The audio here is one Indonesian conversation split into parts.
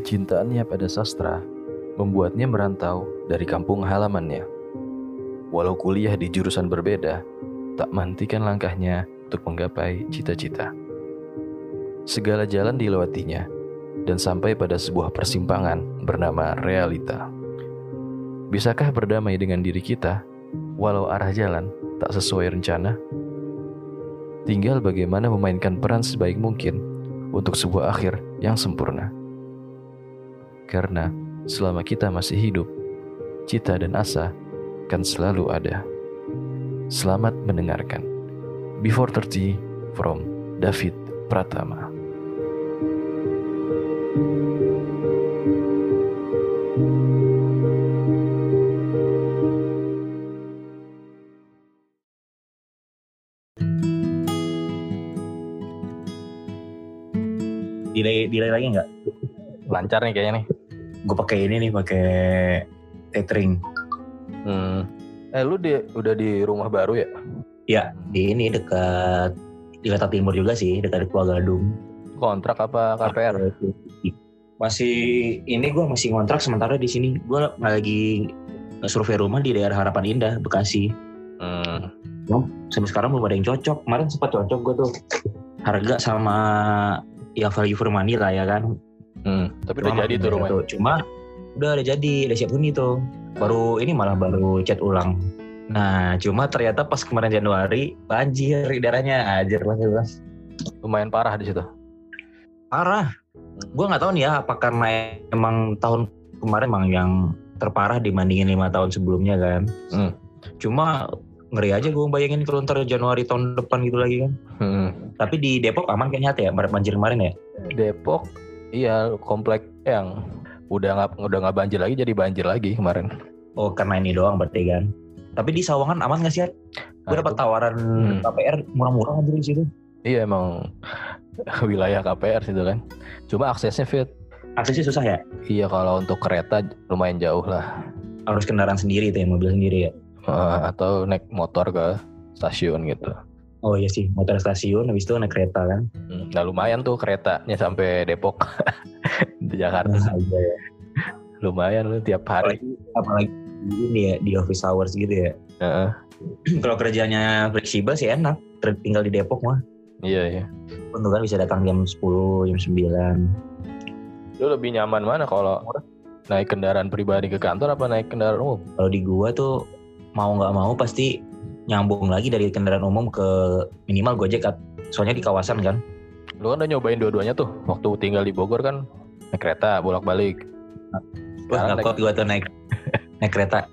Kecintaannya pada sastra membuatnya merantau dari kampung halamannya. Walau kuliah di jurusan berbeda, tak mantikan langkahnya untuk menggapai cita-cita. Segala jalan dilewatinya dan sampai pada sebuah persimpangan bernama realita. Bisakah berdamai dengan diri kita walau arah jalan tak sesuai rencana? Tinggal bagaimana memainkan peran sebaik mungkin untuk sebuah akhir yang sempurna. Karena selama kita masih hidup, cita dan asa akan selalu ada. Selamat mendengarkan. Before 30 from David Pratama. delay delay lagi nggak? Lancar nih kayaknya nih. Gue pakai ini nih, pakai tethering. Hmm. Eh lu di, udah di rumah baru ya? Ya, di ini dekat di Kota Timur juga sih, dekat Kuala Gadung. Kontrak apa KPR? Masih ini gue masih ngontrak sementara di sini. Gue lagi survei rumah di daerah Harapan Indah, Bekasi. Hmm. Sampai sekarang belum ada yang cocok. Kemarin sempat cocok gue tuh. Harga sama ya value for money lah ya kan. Hmm. Tapi udah jadi tuh rumahnya. Cuma udah ada jadi, udah siap huni tuh. Baru ini malah baru cat ulang. Nah, cuma ternyata pas kemarin Januari banjir di daerahnya anjir mas mas. Lumayan parah di situ. Parah. Gue nggak tahu nih ya apa karena emang tahun kemarin emang yang terparah dibandingin lima tahun sebelumnya kan. Hmm. Cuma ngeri aja gue bayangin kalau ntar Januari tahun depan gitu lagi kan. Hmm. Tapi di Depok aman kayaknya ya banjir kemarin ya. Depok, iya komplek yang udah nggak udah nggak banjir lagi jadi banjir lagi kemarin. Oh karena ini doang berarti kan. Tapi di Sawangan aman gak sih? Gue Nah, dapat itu- tawaran Hmm. KPR murah-murah di situ. Iya emang wilayah KPR situ kan. Cuma aksesnya fit. Aksesnya susah ya. Iya kalau untuk kereta lumayan jauh lah. Harus kendaraan sendiri tuh ya, mobil sendiri ya. Eh, atau naik motor ke stasiun gitu. Oh iya sih, motor stasiun, habis itu naik kereta kan. Hmm, Nah lumayan tuh keretanya sampai Depok di Jakarta. Nah, iya ya. Lumayan lu tiap hari. Apalagi, apalagi ini ya, di office hours gitu ya. Heeh. Kalau kerjanya fleksibel sih enak, tinggal di Depok mah. Iya iya. Untuk kan bisa datang jam 10, jam 9. Lu lebih nyaman mana kalau naik kendaraan pribadi ke kantor apa naik kendaraan umum? Kalau di gua tuh mau nggak mau pasti nyambung lagi dari kendaraan umum ke minimal Gojek kan. Soalnya di kawasan kan. Lu kan udah nyobain dua-duanya tuh. Waktu tinggal di Bogor kan naik kereta bolak-balik. Wah, nggak kuat gua tuh naik naik kereta.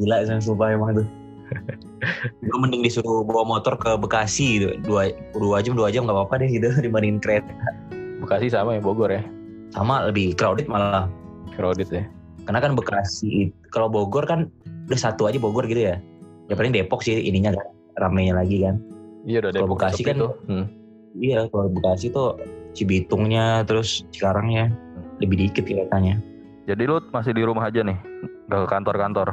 Gila sih sumpah emang tuh. gue mending disuruh bawa motor ke Bekasi gitu. Dua, dua jam, dua jam nggak apa-apa deh gitu dibandingin kereta. Bekasi sama ya Bogor ya. Sama lebih crowded malah. Crowded ya. Karena kan Bekasi, kalau Bogor kan udah satu aja Bogor gitu ya. Ya paling Depok sih ininya kan, ramenya lagi kan. Iya udah Kalau Depok Bekasi kan- tuh. Hmm. Iya, kalau Bekasi tuh Cibitungnya, terus Cikarangnya lebih dikit keretanya. Jadi lu masih di rumah aja nih, gak ke kantor-kantor.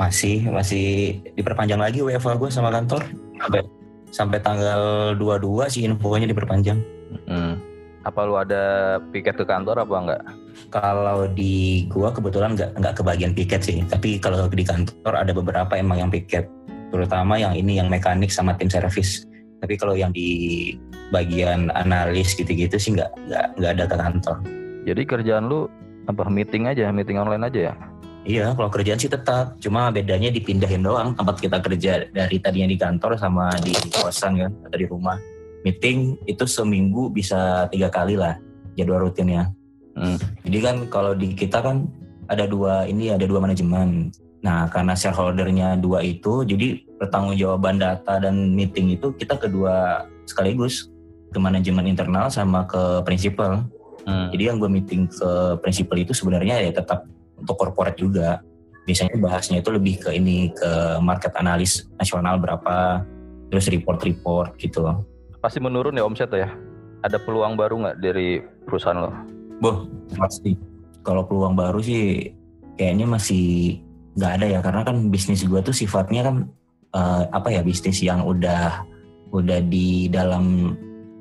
Masih, masih diperpanjang lagi WFH gue sama kantor. Sampai, sampai tanggal 22 sih infonya diperpanjang. Hmm. Apa lu ada piket ke kantor apa enggak? Kalau di gua kebetulan nggak nggak kebagian piket sih, tapi kalau di kantor ada beberapa emang yang piket, terutama yang ini yang mekanik sama tim servis. Tapi kalau yang di bagian analis gitu-gitu sih nggak nggak nggak ada ke kantor. Jadi kerjaan lu apa meeting aja, meeting online aja ya? Iya, kalau kerjaan sih tetap, cuma bedanya dipindahin doang tempat kita kerja dari tadinya di kantor sama di kosan kan atau di rumah. Meeting itu seminggu bisa tiga kali lah jadwal rutinnya. Hmm. Jadi kan kalau di kita kan ada dua ini ada dua manajemen. Nah karena shareholdernya dua itu, jadi pertanggungjawaban data dan meeting itu kita kedua sekaligus ke manajemen internal sama ke prinsipal. Hmm. Jadi yang gue meeting ke prinsipal itu sebenarnya ya tetap untuk corporate juga. Biasanya bahasnya itu lebih ke ini ke market analis nasional berapa, terus report-report gitu loh. Pasti menurun ya omset ya? Ada peluang baru nggak dari perusahaan lo? Boh, pasti. Kalau peluang baru sih kayaknya masih nggak ada ya. Karena kan bisnis gue tuh sifatnya kan eh, apa ya bisnis yang udah udah di dalam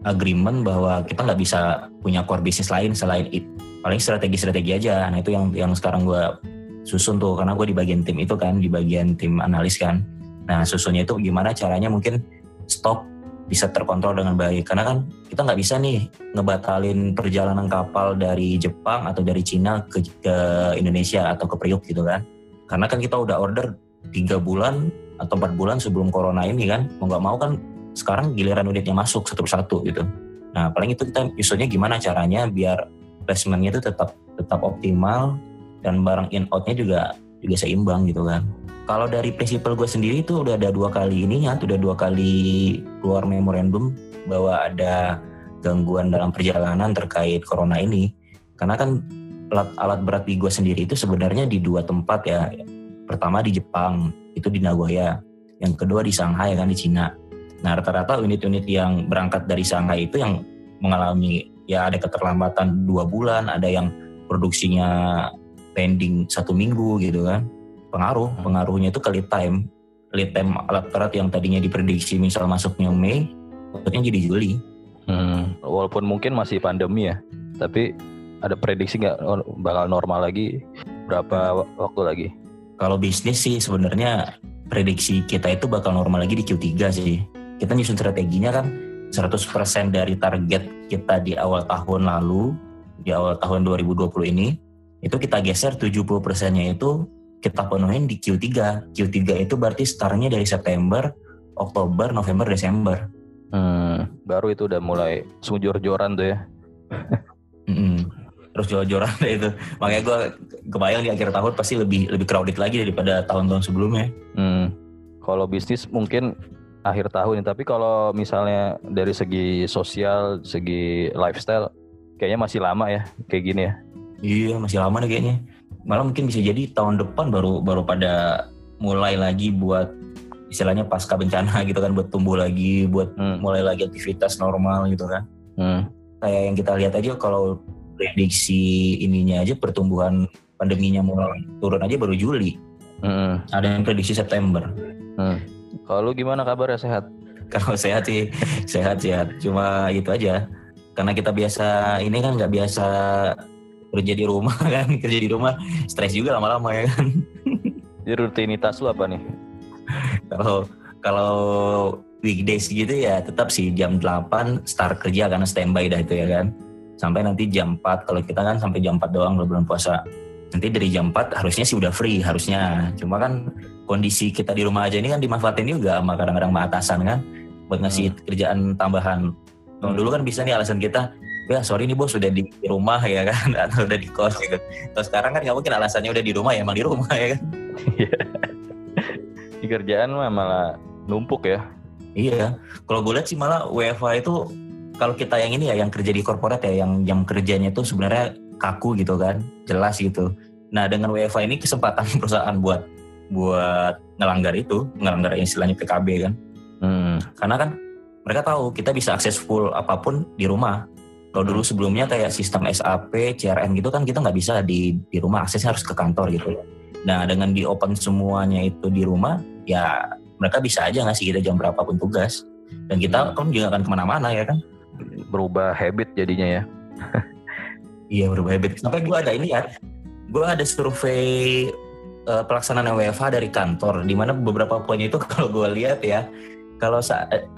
agreement bahwa kita nggak bisa punya core bisnis lain selain it- paling strategi-strategi aja. Nah itu yang yang sekarang gue susun tuh. Karena gue di bagian tim itu kan di bagian tim analis kan. Nah susunnya itu gimana caranya mungkin stop bisa terkontrol dengan baik. Karena kan kita nggak bisa nih ngebatalin perjalanan kapal dari Jepang atau dari Cina ke, ke Indonesia atau ke Priuk gitu kan. Karena kan kita udah order tiga bulan atau empat bulan sebelum corona ini kan. Mau nggak mau kan sekarang giliran unitnya masuk satu persatu gitu. Nah paling itu kita nyusunnya gimana caranya biar placementnya itu tetap tetap optimal dan barang in outnya juga juga seimbang gitu kan kalau dari prinsipal gue sendiri itu udah ada dua kali ininya, udah dua kali keluar memorandum bahwa ada gangguan dalam perjalanan terkait corona ini. Karena kan alat, alat berat di gue sendiri itu sebenarnya di dua tempat ya. Pertama di Jepang, itu di Nagoya. Yang kedua di Shanghai kan di Cina. Nah rata-rata unit-unit yang berangkat dari Shanghai itu yang mengalami ya ada keterlambatan dua bulan, ada yang produksinya pending satu minggu gitu kan. Pengaruh pengaruhnya itu ke lead time. Lead time alat berat yang tadinya diprediksi misal masuknya Mei maksudnya jadi Juli. Hmm, walaupun mungkin masih pandemi ya tapi ada prediksi nggak bakal normal lagi berapa waktu lagi? Kalau bisnis sih sebenarnya prediksi kita itu bakal normal lagi di Q3 sih. Kita nyusun strateginya kan 100% dari target kita di awal tahun lalu di awal tahun 2020 ini itu kita geser 70 persennya itu kita penuhin di Q3. Q3 itu berarti startnya dari September, Oktober, November, Desember. Hmm, baru itu udah mulai sujur-joran tuh ya. mm Terus jor-joran itu. Makanya gue kebayang di akhir tahun pasti lebih lebih crowded lagi daripada tahun-tahun sebelumnya. Hmm. Kalau bisnis mungkin akhir tahun, tapi kalau misalnya dari segi sosial, segi lifestyle, kayaknya masih lama ya, kayak gini ya. Iya, masih lama nih kayaknya malah mungkin bisa jadi tahun depan baru baru pada mulai lagi buat istilahnya pasca bencana gitu kan buat tumbuh lagi buat hmm. mulai lagi aktivitas normal gitu kan hmm. kayak yang kita lihat aja kalau prediksi ininya aja pertumbuhan pandeminya mulai turun aja baru Juli hmm. ada yang prediksi September hmm. kalau gimana kabar ya sehat kalau sehat sih sehat sehat cuma itu aja karena kita biasa ini kan nggak biasa kerja di rumah kan? Kerja di rumah stres juga lama-lama ya kan? Jadi rutinitas lu apa nih? Kalau kalau weekdays gitu ya tetap sih jam 8 start kerja karena standby dah itu ya kan? Sampai nanti jam 4 kalau kita kan sampai jam 4 doang bulan puasa. Nanti dari jam 4 harusnya sih udah free harusnya. Cuma kan kondisi kita di rumah aja ini kan dimanfaatin juga sama kadang-kadang atasan kan? Buat ngasih hmm. kerjaan tambahan. Kalau hmm. dulu kan bisa nih alasan kita ya sorry nih bos sudah di rumah ya kan atau udah di kos gitu. Terus sekarang kan nggak mungkin alasannya udah di rumah ya emang di rumah ya kan. Iya. di kerjaan mah malah numpuk ya. Iya. Kalau gue lihat sih malah WFH itu kalau kita yang ini ya yang kerja di korporat ya yang jam kerjanya itu sebenarnya kaku gitu kan, jelas gitu. Nah dengan WFH ini kesempatan perusahaan buat buat ngelanggar itu, ngelanggar istilahnya PKB kan. Hmm. Karena kan mereka tahu kita bisa akses full apa pun di rumah kalau dulu sebelumnya kayak sistem SAP, CRM gitu kan kita nggak bisa di di rumah aksesnya harus ke kantor gitu. Nah dengan di open semuanya itu di rumah, ya mereka bisa aja ngasih kita jam berapapun tugas. Dan kita hmm. kan juga akan ke mana-mana ya kan. Berubah habit jadinya ya. iya berubah habit. Sampai gue ada ini ya, gue ada survei uh, pelaksanaan WFH dari kantor, di mana beberapa poinnya itu kalau gue lihat ya, kalau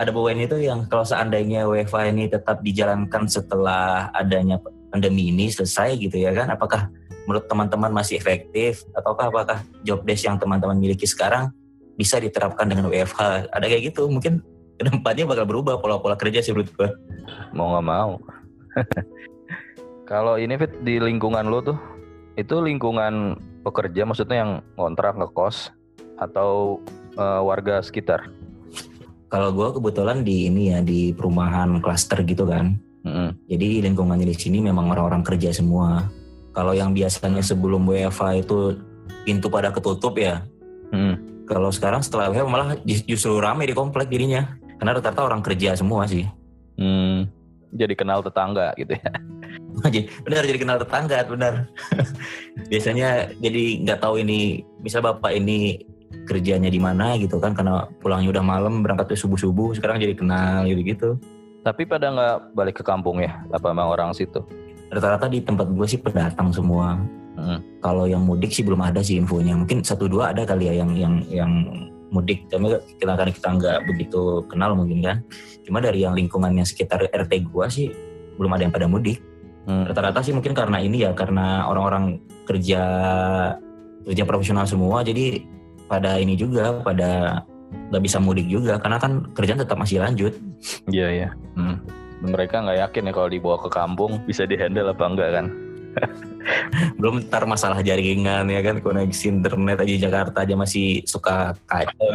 ada poin itu yang kalau seandainya WFA ini tetap dijalankan setelah adanya pandemi ini selesai gitu ya kan? Apakah menurut teman-teman masih efektif? Ataukah apakah job desk yang teman-teman miliki sekarang bisa diterapkan dengan WFH ada kayak gitu mungkin ke depannya bakal berubah pola-pola kerja sih menurut gue mau nggak mau. Kalau ini fit di lingkungan lo tuh itu lingkungan pekerja maksudnya yang ngontrak ngekos atau uh, warga sekitar kalau gue kebetulan di ini ya di perumahan klaster gitu kan. Mm-hmm. Jadi lingkungannya di sini memang orang-orang kerja semua. Kalau yang biasanya sebelum WFA itu pintu pada ketutup ya. Mm. Kalau sekarang setelah WFA malah justru ramai di komplek dirinya. Karena rata-rata orang kerja semua sih. Hmm. Jadi kenal tetangga gitu ya. benar jadi kenal tetangga benar. biasanya jadi nggak tahu ini bisa bapak ini kerjanya di mana gitu kan karena pulangnya udah malam berangkat subuh subuh sekarang jadi kenal gitu gitu tapi pada nggak balik ke kampung ya apa emang orang situ rata-rata di tempat gue sih pendatang semua. Mm. Kalau yang mudik sih belum ada sih infonya. Mungkin satu dua ada kali ya yang yang yang mudik. Tapi kita karena kita nggak begitu kenal mungkin kan. Cuma dari yang lingkungannya sekitar RT gue sih belum ada yang pada mudik. Hmm. Rata-rata sih mungkin karena ini ya karena orang-orang kerja kerja profesional semua. Jadi pada ini juga pada nggak bisa mudik juga karena kan kerjaan tetap masih lanjut. Iya iya. Hmm. Mereka nggak yakin ya kalau dibawa ke kampung bisa dihandle apa enggak kan? Belum ntar masalah jaringan ya kan koneksi internet aja Jakarta aja masih suka kacau.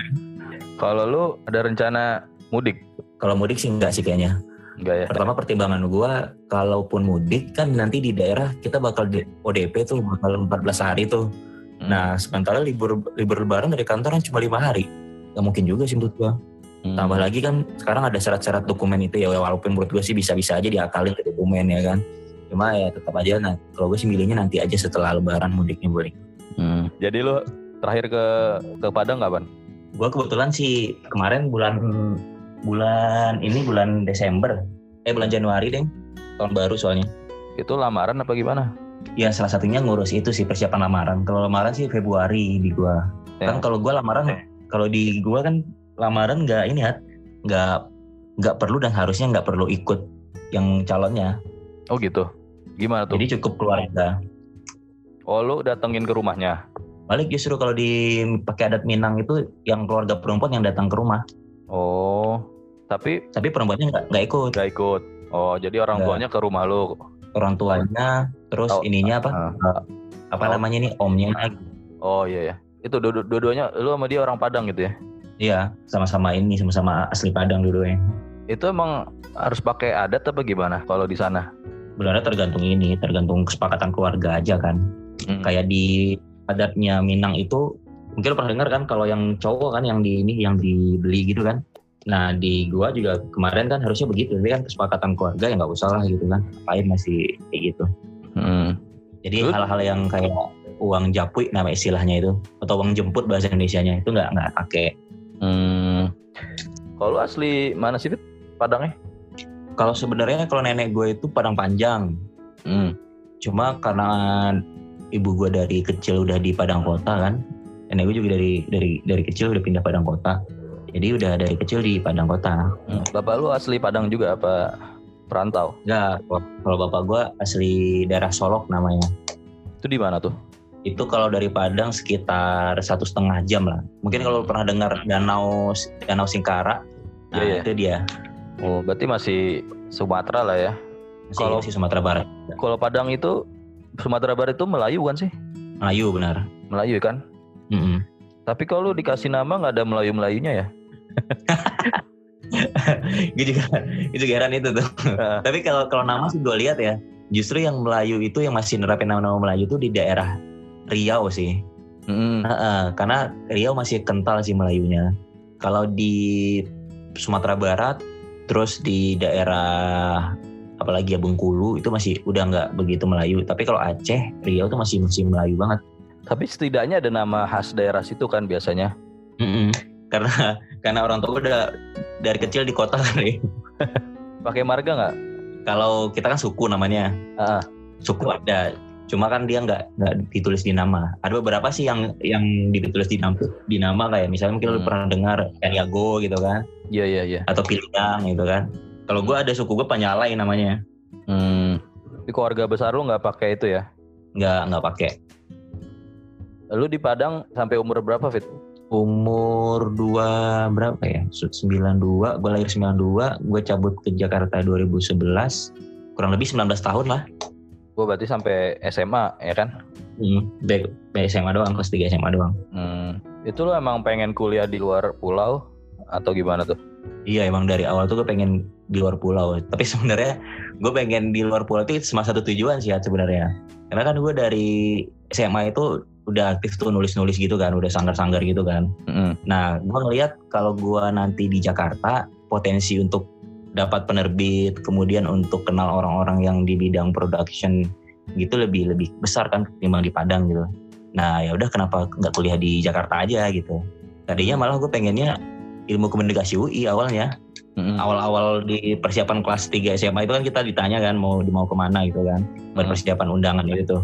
Kalau lu ada rencana mudik? Kalau mudik sih enggak sih kayaknya. Enggak ya? Pertama pertimbangan gua kalaupun mudik kan nanti di daerah kita bakal di ODP tuh bakal 14 hari tuh. Hmm. Nah sementara libur libur lebaran dari kantor kan cuma lima hari. Gak mungkin juga sih menurut gua. Hmm. Tambah lagi kan sekarang ada syarat-syarat dokumen itu ya walaupun menurut gue sih bisa-bisa aja diakalin ke dokumen ya kan. Cuma ya tetap aja nah kalau gue sih milihnya nanti aja setelah lebaran mudiknya boleh. Hmm. Jadi lu terakhir ke ke Padang kapan? Gue kebetulan sih kemarin bulan bulan ini bulan Desember eh bulan Januari deh tahun baru soalnya. Itu lamaran apa gimana? Ya salah satunya ngurus itu sih persiapan lamaran. Kalau lamaran sih Februari di gua. Ya. Kan kalau gua lamaran kalau di gua kan lamaran nggak ini ya nggak nggak perlu dan harusnya nggak perlu ikut yang calonnya. Oh gitu. Gimana tuh? Jadi cukup keluarga. Oh lu datengin ke rumahnya? Balik justru kalau di pakai adat Minang itu yang keluarga perempuan yang datang ke rumah. Oh. Tapi Tapi perempuannya nggak nggak ikut. gak ikut. Oh jadi orang Nggak. tuanya ke rumah lu? Orang tuanya terus Oh, ininya apa? Ah. Apa Oh. namanya nih omnya? Oh iya ya. Itu dua- dua-duanya lu sama dia orang Padang gitu ya? Iya sama-sama ini sama-sama asli Padang dulu ya. Itu emang harus pakai adat apa gimana kalau di sana? Sebenarnya tergantung ini, tergantung kesepakatan keluarga aja kan. Hmm. kayak di adatnya Minang itu mungkin lo pernah dengar kan kalau yang cowok kan yang di ini yang dibeli gitu kan nah di gua juga kemarin kan harusnya begitu tapi kan kesepakatan keluarga ya nggak usah lah gitu kan ngapain masih kayak gitu Hmm. jadi hal-hal yang kayak uang japui nama istilahnya itu atau uang jemput bahasa Indonesia-nya itu nggak nggak pakai Hmm. Kalau lu asli mana sih? Padangnya? kalau sebenarnya kalau nenek gue itu Padang Panjang Hmm. cuma karena ibu gua dari kecil udah di Padang Kota kan nenek gue juga dari dari dari kecil udah pindah Padang Kota jadi udah dari kecil di Padang Kota Hmm. Bapak lu asli Padang juga apa perantau? Enggak, kalau bapak gua asli daerah Solok namanya. Itu di mana tuh? Itu kalau dari Padang sekitar satu setengah jam lah. Mungkin kalau pernah dengar danau danau Singkara, nah Iya, iya. itu dia. Oh, berarti masih Sumatera lah ya. Masih, Kalau- masih Sumatera Barat. Kalau Padang itu Sumatera Barat itu Melayu kan sih? Melayu benar. Melayu kan? Mm-mm. Tapi kalau dikasih nama nggak ada Melayu-Melayunya ya? Gue juga gue juga heran itu tuh. Tapi kalau kalau nama sih gue lihat ya, justru yang Melayu itu yang masih nerapin nama-nama Melayu itu di daerah Riau sih. Hmm. Heeh, karena Riau masih kental sih Melayunya. Kalau di Sumatera Barat, terus di daerah apalagi ya Bengkulu itu masih udah nggak begitu Melayu. Tapi kalau Aceh, Riau tuh masih masih Melayu banget. Tapi setidaknya ada nama khas daerah situ kan biasanya. Mm-mm. Karena karena orang tua udah dari kecil di kota kali. Pakai marga nggak? Kalau kita kan suku namanya, Ah, suku ada. Cuma kan dia nggak nggak ditulis di nama. Ada beberapa sih yang yang ditulis di nama, di nama kayak misalnya mungkin lu Hmm. pernah dengar Kaniago gitu kan. iya iya iya. atau Piliang gitu kan. Kalau gue ada suku gue Panyalai namanya, Hmm. Di keluarga besar lu nggak pakai itu ya? nggak nggak pakai. Lu di Padang sampai umur berapa Fit? Umur dua berapa ya? 92, gue lahir 92, gue cabut ke Jakarta 2011, kurang lebih 19 tahun lah. Gue berarti sampai SMA ya kan? Hmm, baik, SMA doang, kelas 3 SMA doang. Hmm. Itu lu emang pengen kuliah di luar pulau atau gimana tuh? Iya emang dari awal tuh gue pengen di luar pulau. Tapi sebenarnya gue pengen di luar pulau itu cuma satu tujuan sih ya sebenarnya. Karena kan gue dari SMA itu udah aktif tuh nulis-nulis gitu kan, udah sanggar-sanggar gitu kan. Hmm. Nah, gue ngeliat kalau gue nanti di Jakarta, potensi untuk dapat penerbit, kemudian untuk kenal orang-orang yang di bidang production gitu lebih lebih besar kan ketimbang di Padang gitu. Nah, ya udah kenapa nggak kuliah di Jakarta aja gitu. Tadinya malah gue pengennya ilmu komunikasi UI awalnya. Hmm. Mm-hmm. Awal-awal di persiapan kelas 3 SMA itu kan kita ditanya kan mau mau ke mana gitu kan. Buat persiapan undangan itu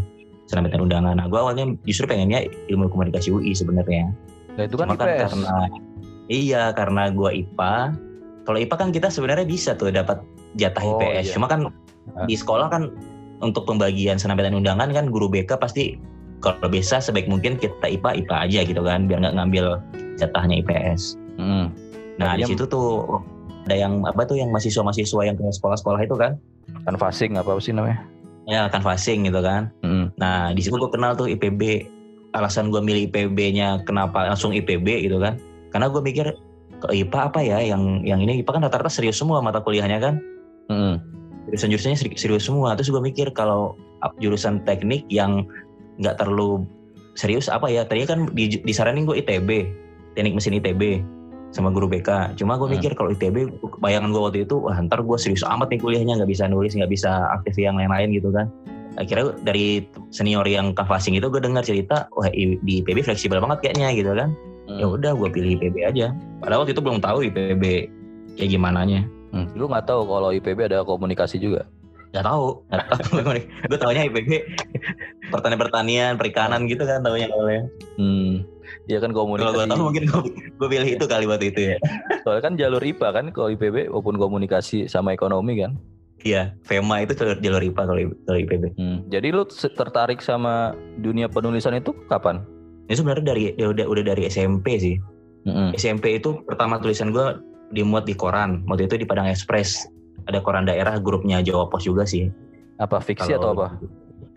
senampitan undangan. Nah, gue awalnya justru pengennya ilmu komunikasi UI sebenarnya. Nah, itu kan Cuma IPS. Kan karena iya karena gue IPA. Kalau IPA kan kita sebenarnya bisa tuh dapat jatah oh, IPS. Iya. Cuma kan nah. di sekolah kan untuk pembagian senampitan undangan kan guru BK pasti kalau bisa sebaik mungkin kita IPA IPA aja gitu kan biar nggak ngambil jatahnya IPS. Hmm. Nah di situ tuh ada yang apa tuh yang mahasiswa-mahasiswa yang ke sekolah-sekolah itu kan? Canvassing apa sih namanya? Ya canvassing gitu kan. Hmm. Nah di situ gue kenal tuh IPB. Alasan gue milih IPB-nya kenapa langsung IPB gitu kan? Karena gue mikir ke IPA apa ya yang yang ini IPA kan rata-rata serius semua mata kuliahnya kan? Hmm. Jurusan-jurusannya serius semua. Terus gue mikir kalau jurusan teknik yang nggak terlalu serius apa ya? Tadinya kan di, disaranin gue ITB, teknik mesin ITB sama guru BK. Cuma gue hmm. mikir kalau ITB, bayangan gue waktu itu, wah ntar gue serius amat nih kuliahnya, nggak bisa nulis, nggak bisa aktif yang lain-lain gitu kan. Akhirnya dari senior yang canvassing itu gue dengar cerita, wah di IPB fleksibel banget kayaknya gitu kan. Hmm. Ya udah gue pilih IPB aja. Padahal waktu itu belum tahu IPB kayak gimana nya. Hmm. Lu nggak tahu kalau IPB ada komunikasi juga? Gak tahu, gak tahu. gue taunya IPB pertanian pertanian, perikanan gitu kan taunya awalnya. Hmm. Iya kan komunikasi. Kalau gue tahu mungkin gue pilih itu kali waktu itu ya. Soalnya kan jalur IPA kan kalau IPB walaupun komunikasi sama ekonomi kan. Iya, FEMA itu jalur, jalur IPA kalau, kalau IPB. Hmm. Jadi lu tertarik sama dunia penulisan itu kapan? Ini sebenarnya dari ya udah udah dari SMP sih. Mm-hmm. SMP itu pertama tulisan gue dimuat di koran. Waktu itu di Padang Express. Ada koran daerah grupnya Jawa Pos juga sih. Apa fiksi kalau, atau apa?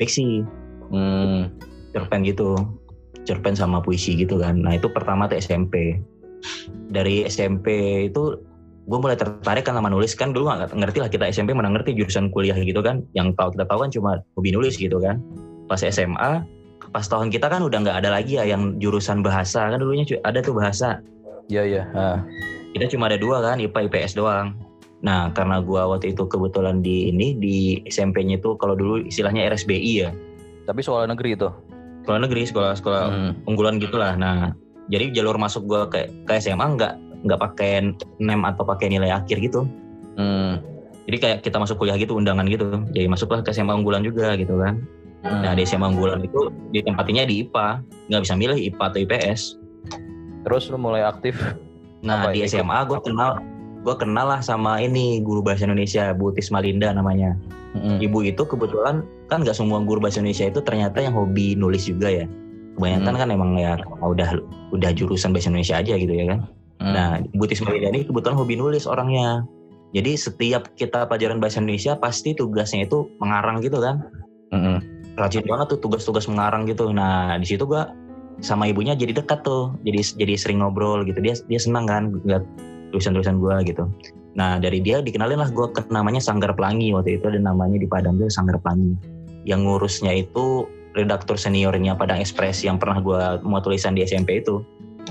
Fiksi. Hmm. Cerpen gitu cerpen sama puisi gitu kan. Nah itu pertama tuh SMP. Dari SMP itu gue mulai tertarik kan sama nulis kan. Dulu nggak ngerti lah kita SMP mana ngerti jurusan kuliah gitu kan. Yang tahu kita tahu kan cuma hobi nulis gitu kan. Pas SMA pas tahun kita kan udah nggak ada lagi ya yang jurusan bahasa. Kan dulunya ada tuh bahasa. Iya iya kita cuma ada dua kan IPA IPS doang. Nah karena gue waktu itu kebetulan di ini di SMP-nya itu kalau dulu istilahnya RSBI ya. Tapi soal negeri itu sekolah negeri sekolah-sekolah hmm. unggulan gitulah nah jadi jalur masuk gue ke ke SMA nggak nggak pakai nem atau pakai nilai akhir gitu hmm. jadi kayak kita masuk kuliah gitu undangan gitu jadi masuklah ke SMA unggulan juga gitu kan hmm. nah di SMA unggulan itu ditempatinya di IPA nggak bisa milih IPA atau IPS terus lu mulai aktif nah di SMA gue kenal gue kenal lah sama ini guru bahasa Indonesia Bu Tisma Linda namanya hmm. ibu itu kebetulan kan nggak semua guru bahasa Indonesia itu ternyata yang hobi nulis juga ya. Kebanyakan hmm. kan emang ya udah udah jurusan bahasa Indonesia aja gitu ya kan. Hmm. nah ibu Tisma ini kebetulan hobi nulis orangnya. Jadi setiap kita pelajaran bahasa Indonesia pasti tugasnya itu mengarang gitu kan. Hmm. rajin banget tuh tugas-tugas mengarang gitu. Nah di situ gua sama ibunya jadi dekat tuh. Jadi jadi sering ngobrol gitu. Dia dia senang kan lihat tulisan-tulisan gua gitu. Nah dari dia dikenalin lah gue ke namanya Sanggar Pelangi. Waktu itu ada namanya di Padang tuh Sanggar Pelangi. Yang ngurusnya itu redaktur seniornya Padang Express yang pernah gue mau tulisan di SMP itu.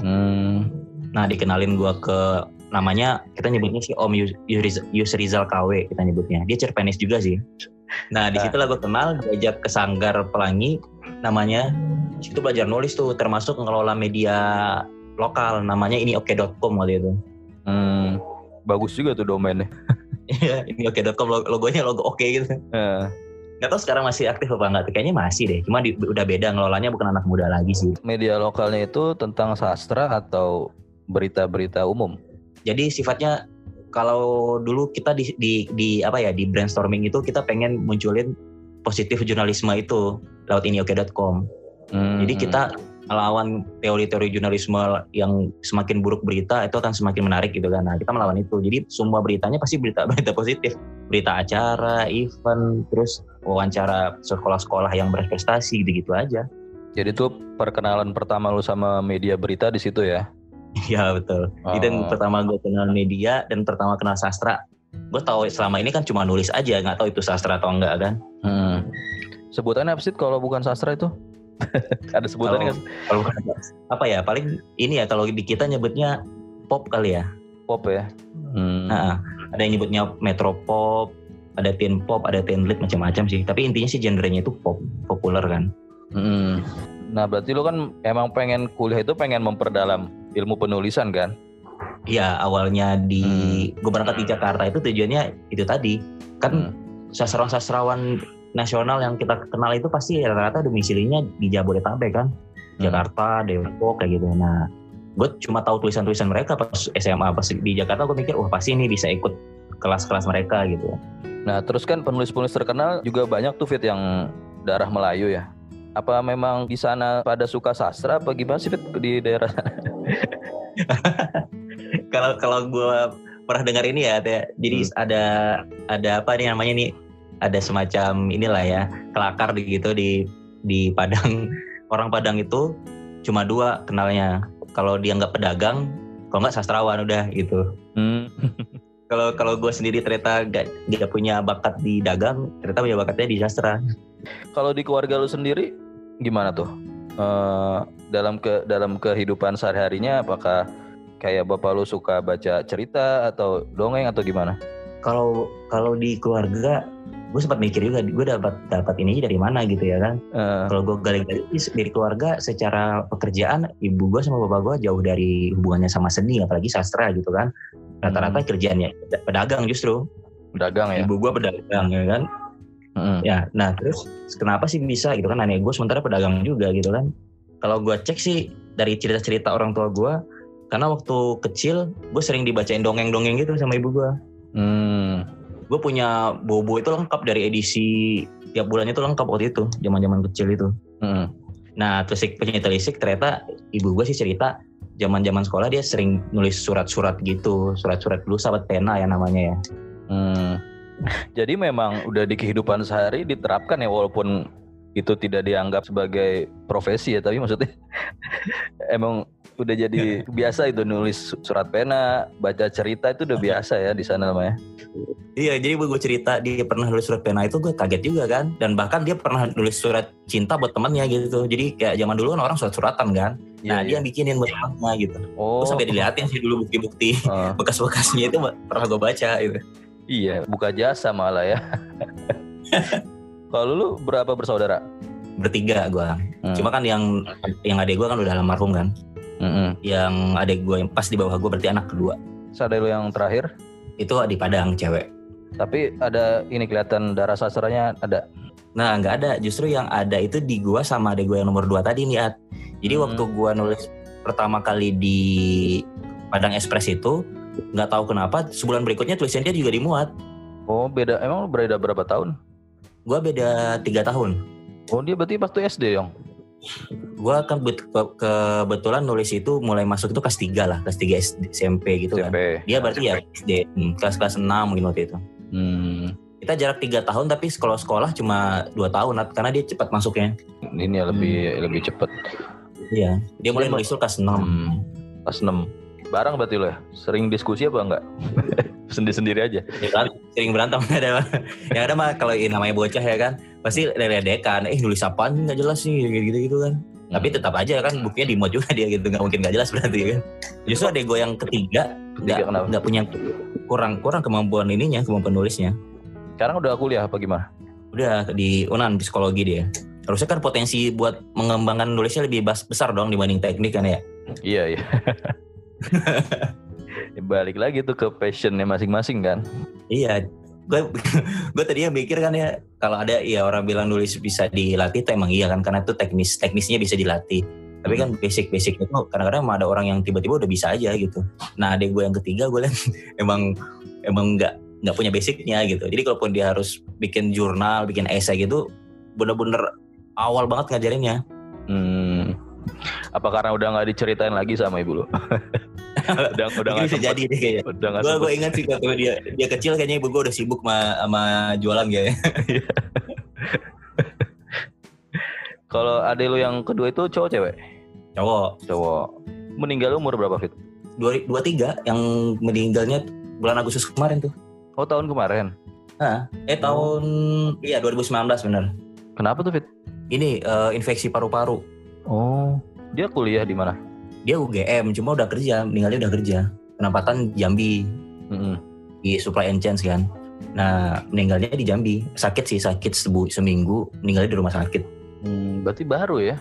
Hmm. Nah dikenalin gue ke namanya kita nyebutnya sih Om Yusrizal KW kita nyebutnya. Dia cerpenis juga sih. Nah di situ lah gue kenal diajak ke Sanggar Pelangi namanya situ belajar nulis tuh termasuk ngelola media lokal namanya ini oke.com waktu itu. Hmm bagus juga tuh domainnya. Iya, ini oke.com logonya logo oke okay gitu. Uh. Gak tau sekarang masih aktif apa enggak? Kayaknya masih deh. Cuma di, udah beda ngelolanya bukan anak muda lagi sih. Media lokalnya itu tentang sastra atau berita-berita umum? Jadi sifatnya kalau dulu kita di, di, di apa ya di brainstorming itu kita pengen munculin positif jurnalisme itu lewat ini oke.com. Hmm. Jadi kita melawan teori-teori jurnalisme yang semakin buruk berita itu akan semakin menarik gitu kan. Nah, kita melawan itu. Jadi semua beritanya pasti berita-berita positif. Berita acara, event, terus wawancara sekolah-sekolah yang berprestasi gitu-gitu aja. Jadi itu perkenalan pertama lu sama media berita di situ ya? Iya betul. Oh. Itu yang pertama gue kenal media dan pertama kenal sastra. Gue tahu selama ini kan cuma nulis aja, nggak tahu itu sastra atau enggak kan. Hmm. Sebutannya apa sih kalau bukan sastra itu? ada sebutan kan? Kalau apa ya? Paling ini ya kalau di kita nyebutnya pop kali ya. Pop ya. Hmm. Nah, ada yang nyebutnya metro pop, ada teen pop, ada teen lit macam-macam sih. Tapi intinya sih genrenya itu pop, populer kan. Hmm. Nah, berarti lu kan emang pengen kuliah itu pengen memperdalam ilmu penulisan kan? Iya awalnya di gue berangkat di Jakarta itu tujuannya itu tadi kan sastrawan-sastrawan nasional yang kita kenal itu pasti rata-rata domisilinya di Jabodetabek kan Jakarta Depok kayak gitu nah gue cuma tahu tulisan-tulisan mereka pas SMA pas di Jakarta gue mikir wah pasti ini bisa ikut kelas-kelas mereka gitu Nah, terus kan penulis-penulis terkenal juga banyak tuh Fit yang darah Melayu ya. Apa memang di sana pada suka sastra apa gimana sih Fit di daerah sana? kalau kalau gue pernah dengar ini ya, ada, jadi Hmm. ada ada apa nih namanya nih? Ada semacam inilah ya kelakar gitu di di Padang orang Padang itu cuma dua kenalnya. Kalau dia nggak pedagang, kalau nggak sastrawan udah gitu. Hmm. Kalau kalau gue sendiri ternyata gak, gak punya bakat di dagang, ternyata punya bakatnya di sastra. Kalau di keluarga lu sendiri gimana tuh? Eh, dalam ke dalam kehidupan sehari-harinya apakah kayak bapak lu suka baca cerita atau dongeng atau gimana? Kalau kalau di keluarga, gue sempat mikir juga, gue dapat dapat ini dari mana gitu ya kan? Eh, Kalau gue gali-gali dari keluarga, secara pekerjaan ibu gue sama bapak gue jauh dari hubungannya sama seni, apalagi sastra gitu kan. Rata-rata kerjaannya pedagang justru. dagang ya. Ibu gue pedagang ya kan. Mm. Ya, nah terus kenapa sih bisa gitu kan? Nenek gue sementara pedagang juga gitu kan. Kalau gue cek sih dari cerita-cerita orang tua gue, karena waktu kecil gue sering dibacain dongeng-dongeng gitu sama ibu gue. Hmm. Gue punya bobo itu lengkap dari edisi tiap bulannya itu lengkap waktu itu, zaman-zaman kecil itu. Mm. Nah, telisik penyanyi telisik ternyata ibu gue sih cerita zaman-zaman sekolah dia sering nulis surat-surat gitu, surat-surat dulu sahabat pena ya namanya ya. Hmm. Jadi memang udah di kehidupan sehari diterapkan ya walaupun itu tidak dianggap sebagai profesi ya tapi maksudnya emang udah jadi biasa itu nulis surat pena, baca cerita itu udah biasa ya di sana namanya. Iya, jadi gue cerita dia pernah nulis surat pena itu gue kaget juga kan. Dan bahkan dia pernah nulis surat cinta buat temannya gitu. Jadi kayak zaman dulu kan orang surat-suratan kan. Nah, dia yang bikinin buat temannya gitu. oh, Gue sampai diliatin sih dulu bukti-bukti eh, bekas-bekasnya itu pernah gue baca gitu. iya, buka jasa malah ya. Kalau lu berapa bersaudara? Bertiga gue. Hmm. Cuma kan yang yang adik gue kan udah almarhum kan. Mm-mm. Yang adik gue yang pas di bawah gue berarti anak kedua. Sadar lu yang terakhir, Itu di Padang cewek. tapi ada ini kelihatan darah sastranya ada. Nah nggak ada, justru yang ada itu di gua sama adik gua yang nomor dua tadi nih At. Jadi Hmm. waktu gua nulis pertama kali di Padang Express itu nggak tahu kenapa sebulan berikutnya tulisan dia juga dimuat. Oh, beda. Emang lu beda berapa tahun? Gua beda tiga tahun. Oh, dia berarti waktu SD, Yong. Gua kan bet- ke- kebetulan nulis itu mulai masuk itu kelas 3 lah, kelas 3 SD, SMP gitu kan. SMP. Dia berarti ya SD, hmm, kelas kelas 6 mungkin waktu itu. Hmm. Kita jarak tiga tahun tapi sekolah-sekolah cuma dua tahun At, karena dia cepat masuknya. Ini ya lebih lebih cepet. Iya. Dia mulai nulis kelas 6. Hmm. Pas 6. Barang berarti lo ya? Sering diskusi apa enggak? Sendiri-sendiri aja. Ya kan, sering berantem ada yang ada mah kalau ini namanya bocah ya kan pasti ledekan eh nulis apaan nggak jelas nih gitu gitu kan tapi Hmm. tetap aja kan buktinya di juga dia gitu nggak mungkin nggak jelas berarti kan justru ada gue yang ketiga nggak punya kurang kurang kemampuan ininya kemampuan nulisnya Sekarang udah kuliah apa gimana? udah di unan psikologi dia harusnya kan potensi buat mengembangkan nulisnya lebih besar dong dibanding teknik kan ya Iya, iya. Ya, Balik lagi tuh ke passionnya masing-masing kan. Iya, gue gue tadinya mikir kan ya kalau ada ya orang bilang nulis bisa dilatih, itu emang iya kan karena itu teknis teknisnya bisa dilatih. Tapi kan basic basic itu kadang-kadang emang ada orang yang tiba-tiba udah bisa aja gitu. Nah, adek gue yang ketiga gue lihat emang emang nggak nggak punya basicnya gitu. Jadi kalaupun dia harus bikin jurnal, bikin esai gitu, bener-bener awal banget ngajarinnya. Hmm. Apa karena udah nggak diceritain lagi sama ibu lo? udah udah nggak sempet- jadi deh kayaknya. Udah Gue sempet. ingat sih waktu dia dia kecil kayaknya ibu gue udah sibuk sama, sama jualan ya. Kalau adek lu yang kedua itu cowok cewek? Cowok. Cowok. Meninggal umur berapa fit? dua dua tiga yang meninggalnya bulan Agustus kemarin tuh. Oh tahun kemarin. Ah, eh tahun iya 2019 benar. Kenapa tuh fit? Ini eh, infeksi paru-paru. Oh. Dia kuliah di mana? Dia UGM cuma udah kerja, meninggalnya udah kerja. Penempatan Jambi Mm-mm. di Supply and Change kan. Nah, meninggalnya di Jambi. Sakit sih, sakit sebu, seminggu, meninggalnya di rumah sakit. Hmm, berarti baru ya?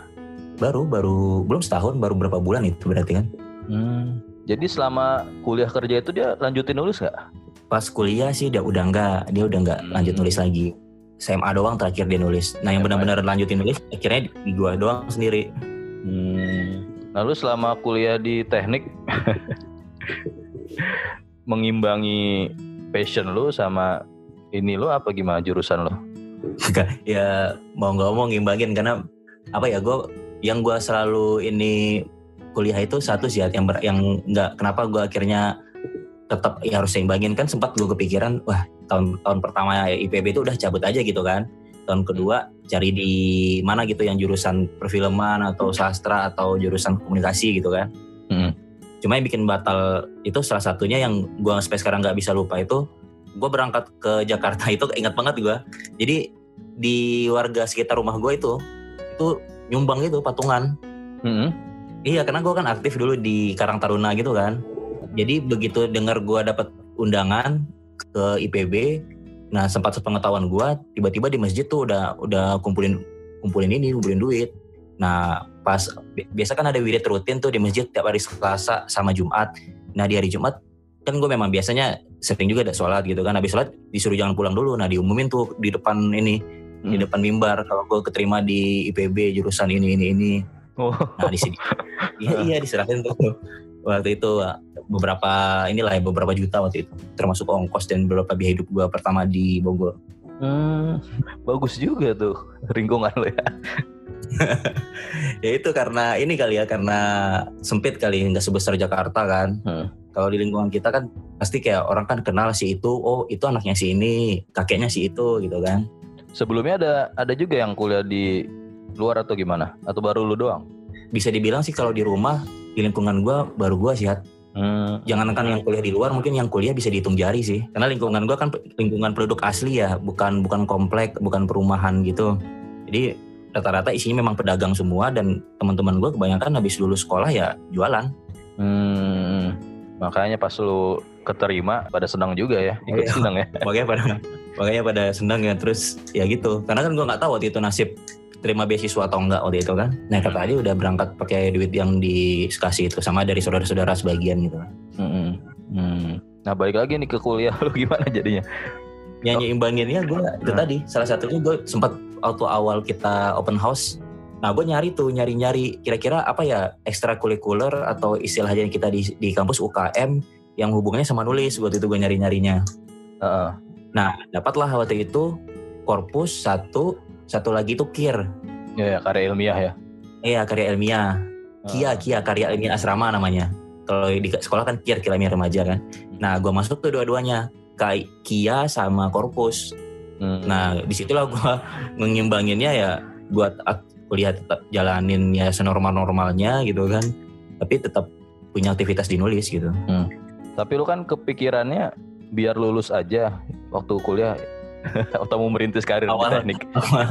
Baru baru belum setahun, baru berapa bulan itu berarti kan. Hmm. Jadi selama kuliah kerja itu dia lanjutin nulis nggak? Pas kuliah sih dia udah enggak, dia udah enggak Hmm. lanjut nulis lagi. SMA doang terakhir dia nulis. Nah yang benar-benar lanjutin nulis akhirnya di gua doang sendiri. Hmm. Lalu selama kuliah di teknik mengimbangi passion lu sama ini lu apa gimana jurusan lu? ya mau nggak mau ngimbangin karena apa ya gue yang gue selalu ini kuliah itu satu sih ya, yang ber- yang nggak kenapa gue akhirnya tetap ya harus seimbangin kan sempat gue kepikiran wah tahun tahun pertama IPB itu udah cabut aja gitu kan. Tahun kedua cari di mana gitu yang jurusan perfilman atau sastra atau jurusan komunikasi gitu kan. Hmm. cuma yang bikin batal itu salah satunya yang gue sampai sekarang nggak bisa lupa itu gue berangkat ke Jakarta itu ingat banget gue jadi di warga sekitar rumah gue itu itu nyumbang gitu patungan. Hmm. iya karena gue kan aktif dulu di Karang Taruna gitu kan. Jadi begitu dengar gue dapat undangan ke IPB nah sempat sepengetahuan gue tiba-tiba di masjid tuh udah udah kumpulin kumpulin ini kumpulin duit. Nah pas bi- biasa kan ada wirid rutin tuh di masjid tiap hari Selasa sama Jumat. Nah di hari Jumat kan gue memang biasanya sering juga ada sholat gitu kan. Habis sholat disuruh jangan pulang dulu. Nah diumumin tuh di depan ini di Hmm. depan mimbar. Kalau gue keterima di IPB jurusan ini ini ini. Oh. nah di sini. Iya iya diserahin tuh waktu itu beberapa inilah ya beberapa juta waktu itu termasuk ongkos dan beberapa biaya hidup gue pertama di Bogor Hmm, bagus juga tuh lingkungan lo ya. ya itu karena ini kali ya karena sempit kali nggak sebesar Jakarta kan Hmm. kalau di lingkungan kita kan pasti kayak orang kan kenal si itu oh itu anaknya si ini kakeknya si itu gitu kan Sebelumnya ada ada juga yang kuliah di luar atau gimana? Atau baru lu doang? bisa dibilang sih kalau di rumah di lingkungan gue baru gue sih Hat. Hmm. jangankan yang kuliah di luar mungkin yang kuliah bisa dihitung jari sih karena lingkungan gue kan lingkungan penduduk asli ya bukan bukan komplek bukan perumahan gitu jadi rata-rata isinya memang pedagang semua dan teman-teman gue kebanyakan habis lulus sekolah ya jualan Hmm. Makanya pas lu keterima pada senang juga ya, ikut Iya. senang ya. makanya pada makanya pada senang ya terus ya gitu karena kan gue nggak tahu waktu itu nasib terima beasiswa atau enggak waktu itu kan nah kata dia udah berangkat pakai duit yang dikasih itu sama dari saudara-saudara sebagian gitu Hmm. Hmm. Nah balik lagi nih ke kuliah lu gimana jadinya? yang nyeimbanginnya gue itu Nah. tadi salah satunya gue sempat waktu awal kita open house nah gue nyari tuh nyari-nyari kira-kira apa ya ekstrakurikuler atau istilahnya kita di, di kampus UKM yang hubungannya sama nulis waktu itu gue nyari-nyarinya Heeh. nah dapatlah waktu itu korpus satu satu lagi tuh kir. Ya, ya karya ilmiah ya. iya karya ilmiah. Kia Kia karya ilmiah asrama namanya. Kalau di sekolah kan kir kira ilmiah remaja kan. Nah gue masuk tuh dua-duanya. Kai- Kia sama korpus Hmm. Nah, di situlah gue mengimbanginnya ya buat ak- kuliah tetap jalanin ya senormal-normalnya gitu kan. Tapi tetap punya aktivitas di nulis gitu. Tapi lu kan kepikirannya biar lulus aja waktu kuliah atau mau merintis karir di Awal- teknik.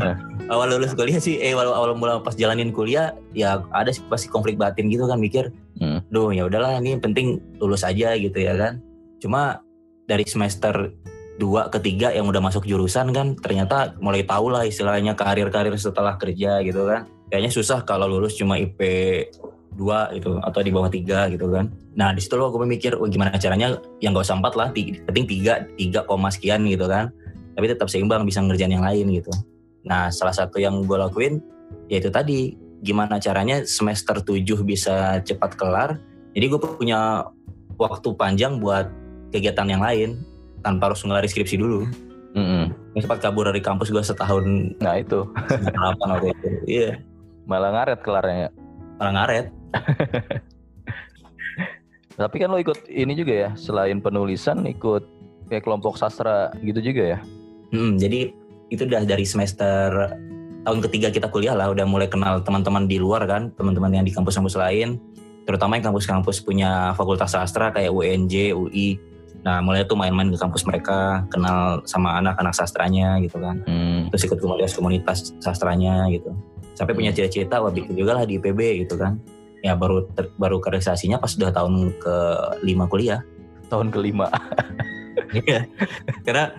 awal lulus kuliah sih, eh awal, awal mulai pas jalanin kuliah ya ada sih pasti konflik batin gitu kan mikir, Hmm. duh ya udahlah ini penting lulus aja gitu ya kan. Cuma dari semester 2 ke 3 yang udah masuk jurusan kan ternyata mulai tahu lah istilahnya karir-karir setelah kerja gitu kan. Kayaknya susah kalau lulus cuma IP 2 gitu atau di bawah 3 gitu kan. Nah di situ lo gue mikir oh, gimana caranya yang gak usah 4 lah, ti- penting 3, 3 koma sekian gitu kan. Tapi tetap seimbang bisa ngerjain yang lain gitu. Nah salah satu yang gue lakuin yaitu tadi gimana caranya semester 7 bisa cepat kelar. Jadi gue punya waktu panjang buat kegiatan yang lain tanpa harus ngelari skripsi dulu. Mm-mm. Gue sempat kabur dari kampus gue setahun Nah itu delapan waktu itu. Iya, malah ngaret kelarnya. ya. malah ngaret. Tapi kan lo ikut ini juga ya, selain penulisan ikut kayak kelompok sastra gitu juga ya. Hmm, jadi itu udah dari semester tahun ketiga kita kuliah lah, udah mulai kenal teman-teman di luar kan, teman-teman yang di kampus-kampus lain, terutama yang kampus-kampus punya fakultas sastra kayak UNJ, UI. Nah, mulai tuh main-main ke kampus mereka, kenal sama anak-anak sastranya gitu kan. Hmm. Terus ikut komunitas-komunitas sastranya gitu. Sampai punya cita-cita, wah bikin juga lah di IPB gitu kan. Ya baru ter- baru realisasinya pas udah tahun ke lima kuliah. Tahun kelima. Iya. karena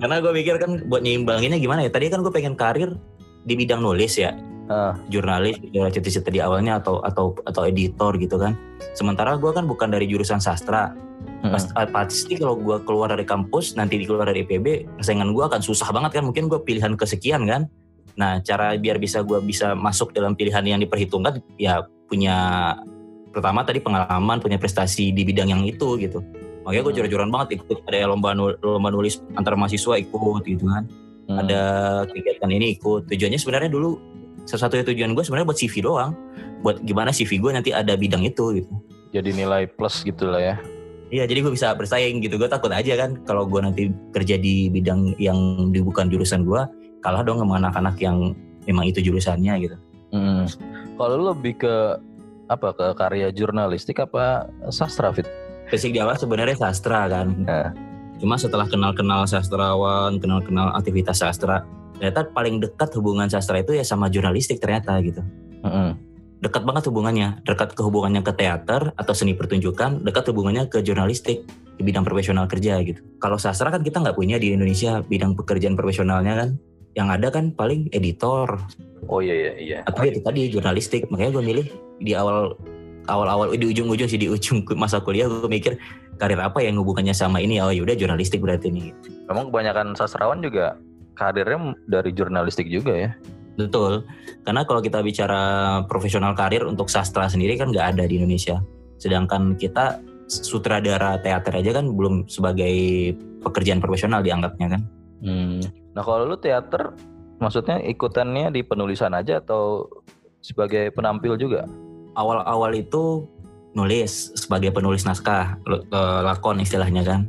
karena gue mikir kan buat nyeimbanginnya gimana ya. Tadi kan gue pengen karir di bidang nulis ya. Ah. jurnalis ya, cita-cita di awalnya atau atau atau editor gitu kan sementara gue kan bukan dari jurusan sastra. Pas, ah, pasti kalau gue keluar dari kampus nanti keluar dari IPB persaingan gue akan susah banget kan mungkin gue pilihan kesekian kan nah cara biar bisa gue bisa masuk dalam pilihan yang diperhitungkan ya punya pertama tadi pengalaman punya prestasi di bidang yang itu gitu makanya gue Hmm. jor-joran banget ikut ada lomba nu- lomba nulis antar mahasiswa ikut gitu kan Hmm. ada kegiatan ini ikut tujuannya sebenarnya dulu salah satu tujuan gue sebenarnya buat CV doang buat gimana CV gue nanti ada bidang itu gitu Jadi nilai plus gitu lah ya. Iya, jadi gue bisa bersaing gitu. Gue takut aja kan kalau gue nanti kerja di bidang yang di bukan jurusan gue, kalah dong sama anak-anak yang memang itu jurusannya gitu. Mm. Kalau lebih ke apa ke karya jurnalistik apa sastra fit? Basic di awal sebenarnya sastra kan. Nah. Cuma setelah kenal-kenal sastrawan, kenal-kenal aktivitas sastra, ternyata paling dekat hubungan sastra itu ya sama jurnalistik ternyata gitu. Mm-mm. Dekat banget hubungannya, dekat ke hubungannya ke teater atau seni pertunjukan, dekat hubungannya ke jurnalistik di bidang profesional kerja gitu. Kalau sastra kan kita nggak punya di Indonesia bidang pekerjaan profesionalnya kan. Yang ada kan paling editor, Oh iya iya iya. atau itu tadi jurnalistik makanya gue milih di awal awal-awal di ujung-ujung sih di ujung masa kuliah gue mikir karir apa yang hubungannya sama ini oh yaudah jurnalistik berarti nih Memang kebanyakan sastrawan juga karirnya dari jurnalistik juga ya. betul karena kalau kita bicara profesional karir untuk sastra sendiri kan nggak ada di Indonesia sedangkan kita sutradara teater aja kan belum sebagai pekerjaan profesional dianggapnya kan Hmm. Nah kalau lu teater, maksudnya ikutannya di penulisan aja atau sebagai penampil juga? Awal-awal itu nulis sebagai penulis naskah eh, lakon istilahnya kan.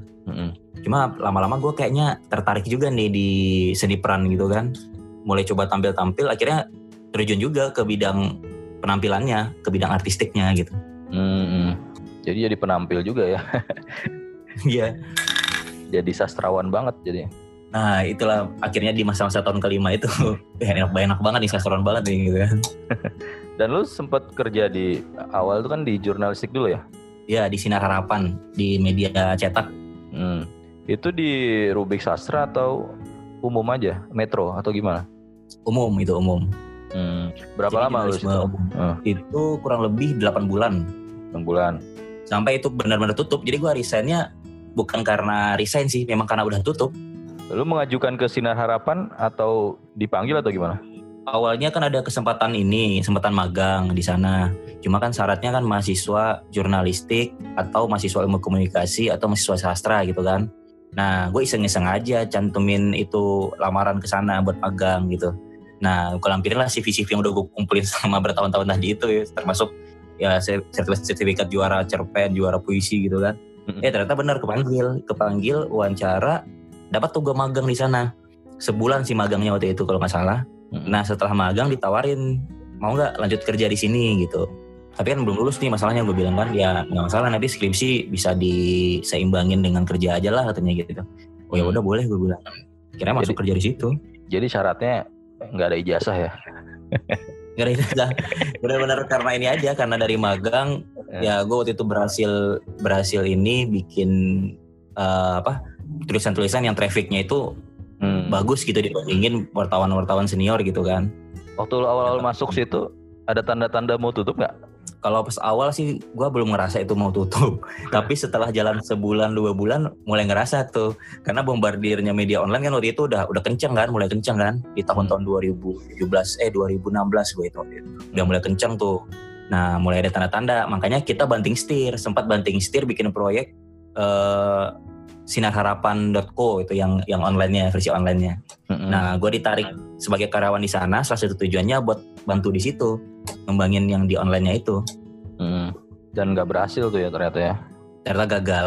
Cuma lama-lama gue kayaknya tertarik juga nih di seni peran gitu kan. Mulai coba tampil-tampil, akhirnya terjun juga ke bidang penampilannya, ke bidang artistiknya gitu. Mm-mm. Jadi jadi penampil juga ya. Iya. Jadi sastrawan banget jadi. Nah itulah akhirnya di masa-masa tahun kelima itu enak, enak banget nih sasaran banget nih gitu kan. Dan lu sempat kerja di awal tuh kan di jurnalistik dulu ya? Ya di Sinar Harapan, di media cetak. Hmm. Itu di Rubik Sastra atau umum aja, Metro atau gimana? Umum itu umum. Hmm. Berapa Jadi lama lu situ? umum. Hmm. Itu kurang lebih 8 bulan. Enam bulan. Sampai itu benar-benar tutup. Jadi gue resignnya bukan karena resign sih, memang karena udah tutup. Lu mengajukan ke Sinar Harapan atau dipanggil atau gimana? Awalnya kan ada kesempatan ini, kesempatan magang di sana. Cuma kan syaratnya kan mahasiswa jurnalistik atau mahasiswa ilmu komunikasi atau mahasiswa sastra gitu kan. Nah, gue iseng-iseng aja cantumin itu lamaran ke sana buat magang gitu. Nah, gue lampirin lah CV-CV yang udah gue kumpulin sama bertahun-tahun tadi itu ya, termasuk ya sertifikat, juara cerpen, juara puisi gitu kan. Mm-mm. Eh ternyata benar kepanggil, kepanggil wawancara, dapat tuh gue magang di sana. Sebulan sih magangnya waktu itu kalau nggak salah. Mm-mm. Nah setelah magang ditawarin mau nggak lanjut kerja di sini gitu. Tapi kan belum lulus nih masalahnya gue bilang kan ya nggak masalah nanti skripsi bisa diseimbangin dengan kerja aja lah katanya gitu. Oh ya Hmm. udah boleh gue bilang. Kira masuk kerja di situ. Jadi syaratnya nggak ada ijazah ya? Gak ada ijazah. Benar-benar karena ini aja karena dari magang Ya. ya gue waktu itu berhasil berhasil ini bikin eh, apa tulisan-tulisan yang trafficnya itu Hmm. bagus gitu dibandingin wartawan-wartawan senior gitu kan. Waktu lu awal-awal masuk situ ada tanda-tanda mau tutup nggak? Kalau pas awal sih gue belum ngerasa itu mau tutup. Tapi setelah jalan sebulan dua bulan mulai ngerasa tuh. Karena bombardirnya media online kan waktu itu udah udah kenceng kan, mulai kenceng kan di tahun-tahun 2017 eh 2016 gue itu. Udah mulai kenceng tuh. Nah mulai ada tanda-tanda. Makanya kita banting setir, sempat banting setir bikin proyek eh sinarharapan.co itu yang yang online-nya versi online-nya. Mm-mm. Nah, gue ditarik sebagai karyawan di sana. Salah satu tujuannya buat bantu di situ, ngembangin yang di online-nya itu. Mm. Dan nggak berhasil tuh ya ternyata ya. Ternyata gagal.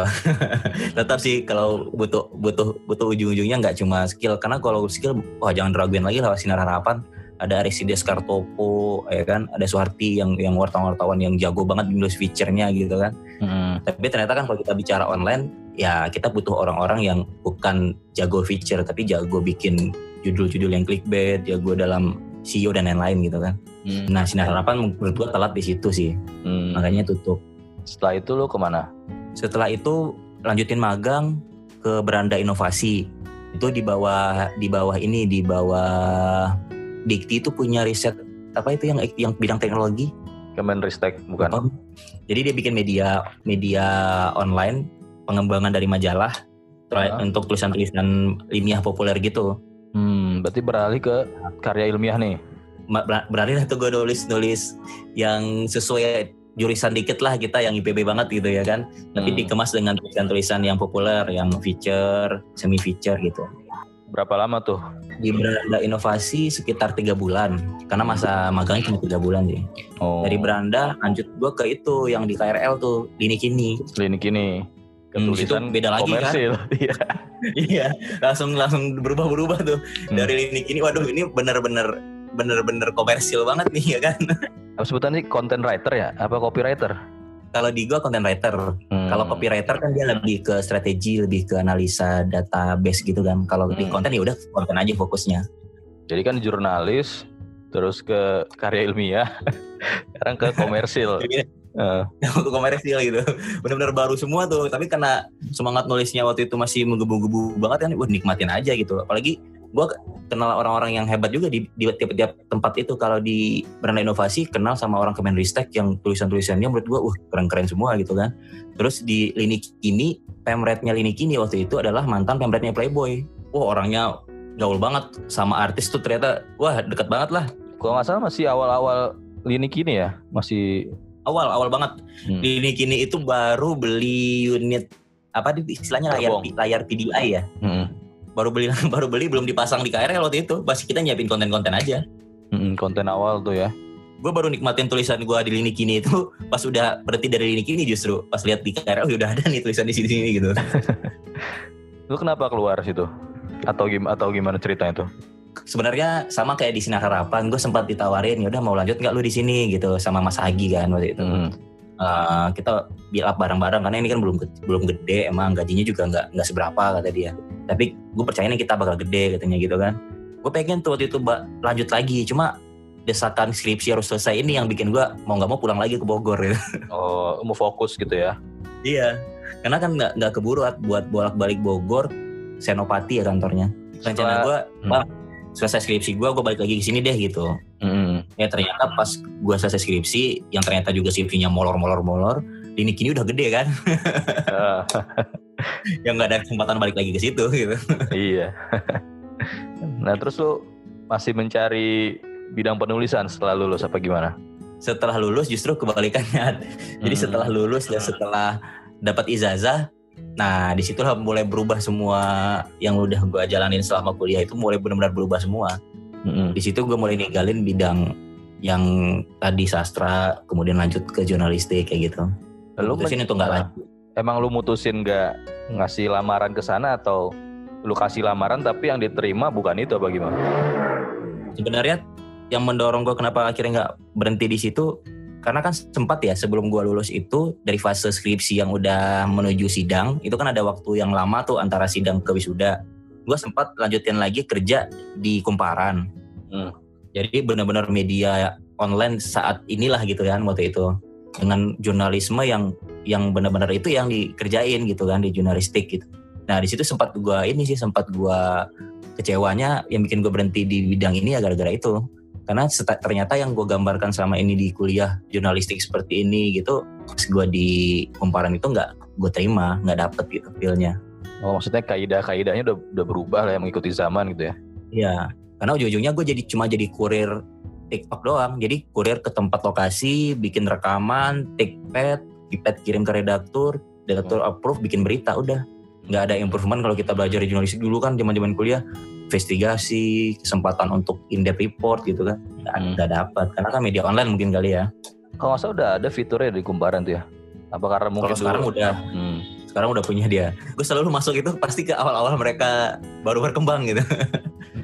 Tetap sih kalau butuh butuh butuh ujung-ujungnya nggak cuma skill. Karena kalau skill, wah jangan raguin lagi lah sinar harapan. Ada Arisides Kartopo, ya kan? Ada Suharti yang yang wartawan-wartawan yang jago banget nulis feature-nya gitu kan. Mm-mm. Tapi ternyata kan kalau kita bicara online, ya kita butuh orang-orang yang bukan jago feature, tapi jago bikin judul-judul yang clickbait, jago dalam SEO dan lain-lain gitu kan. Mm. Nah, sinar harapan menurut gua telat di situ sih, Mm. makanya tutup. Setelah itu lu ke mana? Setelah itu lanjutin magang ke Beranda Inovasi. Itu di bawah di bawah ini di bawah Dikti itu punya riset apa itu yang yang bidang teknologi Kemenristek bukan? Jadi dia bikin media media online pengembangan dari majalah Ah. untuk tulisan-tulisan ilmiah populer gitu. Hmm, berarti beralih ke karya ilmiah nih. Berarti lah tuh gue nulis-nulis yang sesuai jurusan dikit lah kita yang IPB banget gitu ya kan. Tapi Hmm. dikemas dengan tulisan-tulisan yang populer, yang feature, semi feature gitu. Berapa lama tuh? Di beranda inovasi sekitar tiga bulan, karena masa magangnya cuma tiga bulan sih. Oh, Dari beranda lanjut gue ke itu yang di KRL tuh, lini kini. klinik ini. Hmm, Ketulisan beda lagi kan? komersil. Iya. Iya, langsung langsung berubah-berubah tuh Hmm. dari lini kini. Waduh, ini bener-bener bener-bener komersil banget nih ya kan. Apa sebutannya content writer ya? Apa copywriter? Kalau di gua content writer, Hmm. kalau copywriter kan dia lebih ke strategi, lebih ke analisa database gitu kan. Kalau di Hmm. konten ya udah konten aja fokusnya. Jadi kan jurnalis, terus ke karya ilmiah, sekarang ke komersil. Ke komersil gitu. Bener-bener baru semua tuh. Tapi karena semangat nulisnya waktu itu masih menggebu-gebu banget kan, wah nikmatin aja gitu. Apalagi gua kenal orang-orang yang hebat juga di, di tiap-tiap tempat itu. Kalau di Beranda Inovasi kenal sama orang Kemenristek yang tulisan-tulisannya menurut gua, wah keren-keren semua gitu kan. Terus di lini kini, pemretnya lini kini waktu itu adalah mantan pemretnya Playboy. Wah orangnya gaul banget sama artis tuh ternyata, wah deket banget lah. kalau nggak salah masih awal-awal lini kini ya, masih Awal, awal banget. hmm, Lini kini itu baru beli unit apa istilahnya layar Gerbong. layar PDI ya. hmm, Baru beli baru beli belum dipasang di KRL waktu itu. Masih kita nyiapin konten-konten aja. hmm, konten awal tuh ya. Gue baru nikmatin tulisan gue di lini kini itu pas udah berhenti dari lini kini justru pas lihat di KRL udah ada nih tulisan di sini-sini gitu. Lu kenapa keluar situ? Atau gim atau gimana ceritanya tuh? Sebenarnya sama kayak di Sinar Harapan, gue sempat ditawarin, ya udah mau lanjut nggak lu di sini gitu sama Mas Agi kan waktu itu. Hmm, Eh, kita build up bareng-bareng karena ini kan belum belum gede, emang gajinya juga nggak nggak seberapa kata dia. Tapi gue percaya nih kita bakal gede katanya gitu kan. Gue pengen tuh waktu itu Mbak, lanjut lagi, cuma desakan skripsi harus selesai ini yang bikin gue mau nggak mau pulang lagi ke Bogor gitu. Oh, mau fokus gitu ya? Iya, karena kan nggak nggak keburu At, buat bolak-balik Bogor, Senopati ya kantornya. Rencana gue, Hmm. Selesai skripsi gue, gue balik lagi ke sini deh gitu. Hmm, Ya ternyata pas gue selesai skripsi, yang ternyata juga CV-nya molor-molor-molor, ini kini udah gede kan, yang nggak ada kesempatan balik lagi ke situ gitu. iya. nah terus lu masih mencari bidang penulisan setelah lulus apa gimana? Setelah lulus justru kebalikannya. Jadi Hmm. setelah lulus dan setelah dapat ijazah, nah di situlah mulai berubah semua yang udah gue jalanin selama kuliah itu mulai benar-benar berubah semua. Hmm, Di situ gue mulai ninggalin bidang yang tadi sastra, kemudian lanjut ke jurnalistik kayak gitu. Lu Mutusin men- itu nggak Nah, lanjut. Emang lu mutusin nggak ngasih lamaran ke sana atau lu kasih lamaran tapi yang diterima bukan itu apa gimana? sebenarnya yang mendorong gue kenapa akhirnya nggak berhenti di situ karena kan sempat ya sebelum gue lulus itu dari fase skripsi yang udah menuju sidang itu kan ada waktu yang lama tuh antara sidang ke wisuda. Gue sempat lanjutin lagi kerja di kumparan. Hmm. jadi benar-benar media online saat inilah gitu kan waktu itu. Dengan jurnalisme yang yang benar-benar itu yang dikerjain gitu kan di jurnalistik gitu. Nah di situ sempat gue ini sih sempat gue kecewanya yang bikin gue berhenti di bidang ini ya gara-gara itu karena ternyata yang gue gambarkan selama ini di kuliah jurnalistik seperti ini gitu pas gue di kumparan itu nggak gue terima nggak dapet gitu feelnya. Oh maksudnya kaidah-kaidahnya udah udah berubah lah yang mengikuti zaman gitu ya? ya karena ujung-ujungnya gue jadi cuma jadi kurir TikTok doang. Jadi kurir ke tempat lokasi bikin rekaman pad ipad kirim ke redaktur redaktur approve bikin berita udah. Nggak ada improvement kalau kita belajar di jurnalistik dulu kan zaman-zaman kuliah investigasi kesempatan untuk in-depth report gitu kan Hmm. nggak dapat karena kan media online mungkin kali ya Kalau nggak salah udah ada fiturnya di kumparan tuh ya? Apa karena mungkin kalau sekarang dulu- udah Hmm. sekarang udah punya dia gue selalu masuk itu pasti ke awal-awal mereka baru berkembang gitu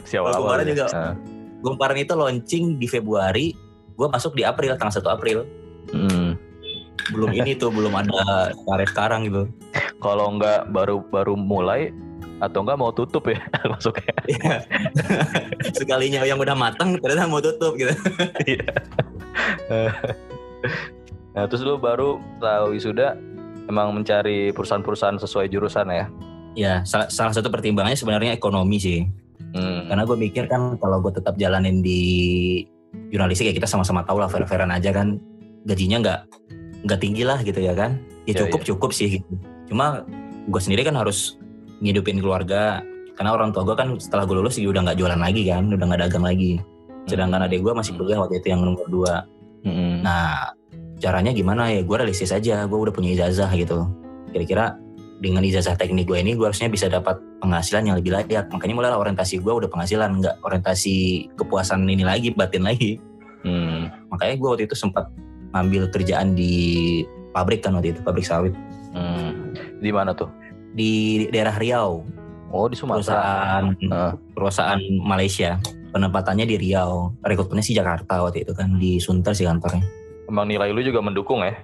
Si awal-awal kumparan ya? juga. Ah. kumparan itu launching di Februari gue masuk di April tanggal 1 April Hmm. belum ini tuh belum ada karet sekarang gitu Kalau nggak baru baru mulai atau nggak mau tutup ya masuknya? Iya. sekalinya yang udah matang ternyata mau tutup gitu Nah terus lu baru tahu wisuda emang mencari perusahaan-perusahaan sesuai jurusan ya? ya salah, salah satu pertimbangannya sebenarnya ekonomi sih Hmm. karena gue mikir kan kalau gue tetap jalanin di jurnalistik ya kita sama-sama tahu lah fair-fairan aja kan gajinya nggak nggak tinggi lah gitu ya kan ya Ya, cukup cukup sih gitu cuma gue sendiri kan harus ngidupin keluarga karena orang tua gue kan setelah gue lulus udah nggak jualan lagi kan udah nggak dagang lagi sedangkan adik gue masih kuliah waktu itu yang nomor dua Mm-mm. Nah, caranya gimana ya? Gue realistis aja, gue udah punya ijazah gitu. Kira-kira dengan ijazah teknik gue ini, gue harusnya bisa dapat penghasilan yang lebih layak. Makanya mulai orientasi gue udah penghasilan, nggak orientasi kepuasan ini lagi, batin lagi. Hmm. Makanya gue waktu itu sempat ngambil kerjaan di pabrik kan waktu itu, pabrik sawit. Hmm. Di mana tuh? Di daerah Riau, Oh di Sumatera. perusahaan Ah. perusahaan Malaysia. Penempatannya di Riau, rekrutmennya sih Jakarta waktu itu kan, di Sunter sih kantornya. Emang nilai lu juga mendukung ya?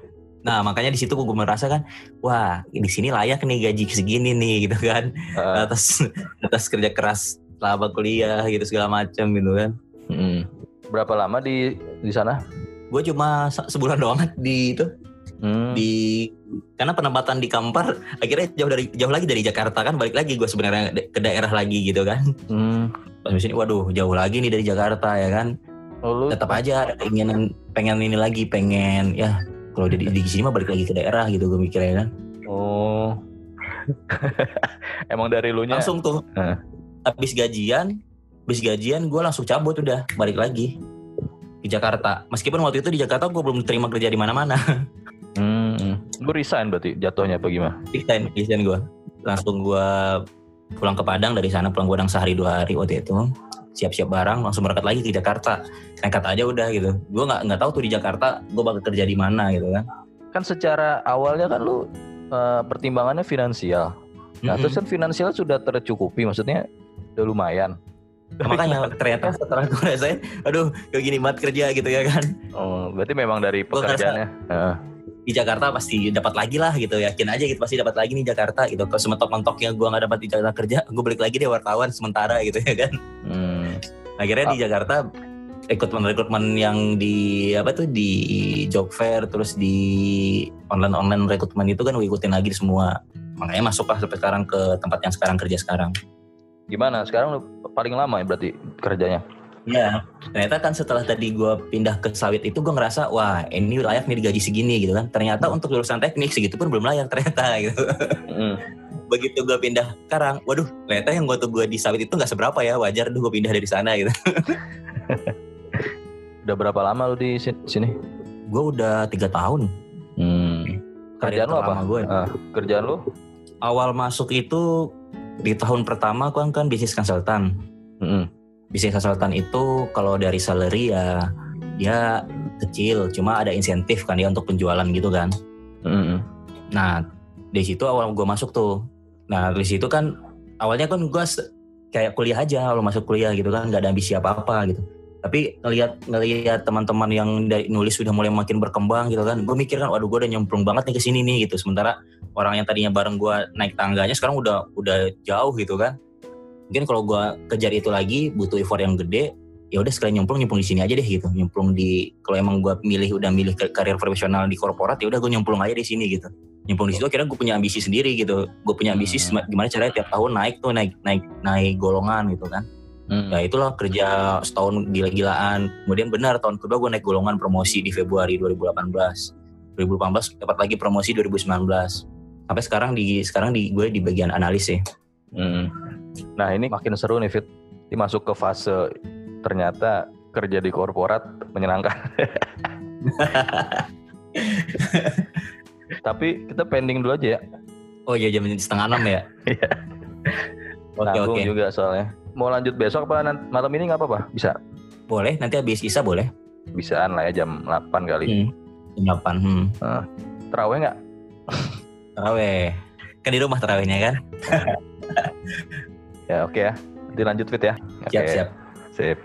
Nah makanya di situ gue merasa kan, wah di sini layak nih gaji segini nih gitu kan, Ah. atas atas kerja keras selama kuliah gitu segala macam gitu kan. Mm. Berapa lama di di sana? Gue cuma se- sebulan doang di itu Hmm. di karena penempatan di Kampar akhirnya jauh dari jauh lagi dari Jakarta kan balik lagi gue sebenarnya ke daerah lagi gitu kan. Hmm. Pas di sini waduh jauh lagi nih dari Jakarta ya kan. Oh, lu Tetap aja ada keinginan pengen ini lagi pengen ya kalau di, di sini mah balik lagi ke daerah gitu gue mikirnya kan. Oh. Emang dari lu nya? langsung tuh Heeh. habis gajian habis gajian gue langsung cabut udah balik lagi ke Jakarta meskipun waktu itu di Jakarta gue belum terima kerja di mana-mana. Lu resign berarti jatuhnya apa gimana? resign resign gue langsung gue pulang ke Padang dari sana pulang Padang sehari dua hari waktu itu siap-siap barang langsung berangkat lagi ke Jakarta nekat aja udah gitu gue nggak nggak tahu tuh di Jakarta gue bakal kerja di mana gitu kan Kan secara awalnya kan lu eh, pertimbangannya finansial. Nah, Mm-mm. terus kan finansial sudah tercukupi, maksudnya udah lumayan. Nah, makanya ternyata setelah gue rasain aduh kayak gini banget kerja gitu ya kan Oh, berarti memang dari Gua ngerasa- pekerjaannya. Di Jakarta pasti dapat lagi lah gitu yakin aja gitu pasti dapat lagi nih Jakarta gitu kalau sementok mentoknya gue nggak dapat di Jakarta kerja gue balik lagi deh wartawan sementara gitu ya kan Hmm. akhirnya di Jakarta rekrutmen rekrutmen yang di apa tuh di job fair terus di online online rekrutmen itu kan gue ikutin lagi semua makanya masuk lah sampai sekarang ke tempat yang sekarang kerja sekarang Gimana? Sekarang paling lama ya berarti kerjanya? Iya, ternyata kan setelah tadi gue pindah ke sawit itu gue ngerasa wah ini layak nih digaji segini gitu kan. Ternyata untuk jurusan teknik segitu pun belum layak ternyata gitu. Hmm. Begitu gue pindah sekarang, waduh ternyata yang waktu gue di sawit itu nggak seberapa ya wajar tuh gue pindah dari sana gitu. Udah berapa lama lu di sin- sini? gue udah tiga tahun. Hmm. Kerjaan lu apa? gue. Ah, kerjaan lu? Awal masuk itu di tahun pertama gue kan bisnis konsultan. Mm-mm. Bisnis konsultan itu kalau dari salary ya dia kecil, cuma ada insentif kan ya untuk penjualan gitu kan. Mm-mm. Nah, di situ awal gue masuk tuh. Nah, di situ kan awalnya kan gue kayak kuliah aja, kalau masuk kuliah gitu kan, nggak ada ambisi apa-apa gitu. Tapi ngelihat ngelihat teman-teman yang dari nulis sudah mulai makin berkembang gitu kan, gue mikir kan, waduh gue udah nyemplung banget nih ke sini nih gitu. Sementara orang yang tadinya bareng gue naik tangganya sekarang udah udah jauh gitu kan. Mungkin kalau gue kejar itu lagi butuh effort yang gede, ya udah sekalian nyemplung nyemplung di sini aja deh gitu. Nyemplung di kalau emang gue milih udah milih karir profesional di korporat ya udah gue nyemplung aja di sini gitu nyemplung di situ akhirnya gue punya ambisi sendiri gitu gue punya ambisi Hmm. gimana caranya tiap tahun naik tuh naik naik naik golongan gitu kan Hmm. ya itulah kerja setahun gila-gilaan kemudian benar tahun kedua gue naik golongan promosi di Februari 2018 2018 dapat lagi promosi 2019 sampai sekarang di sekarang di gue di bagian analis ya Mm. Nah ini makin seru nih Fit. Ini masuk ke fase ternyata kerja di korporat menyenangkan. Tapi kita pending dulu aja ya. oh iya jam setengah enam ya Iya. oke oke juga soalnya. Mau lanjut besok apa nan- malam ini nggak apa-apa? Bisa. boleh nanti habis isa boleh Bisaan lah ya jam 8 kali. hmm. jam delapan hmm. Terawih nggak? terawih kan di rumah terawihnya kan Ya oke okay ya. Nanti lanjut fit ya. Okay. Siap siap. Sip.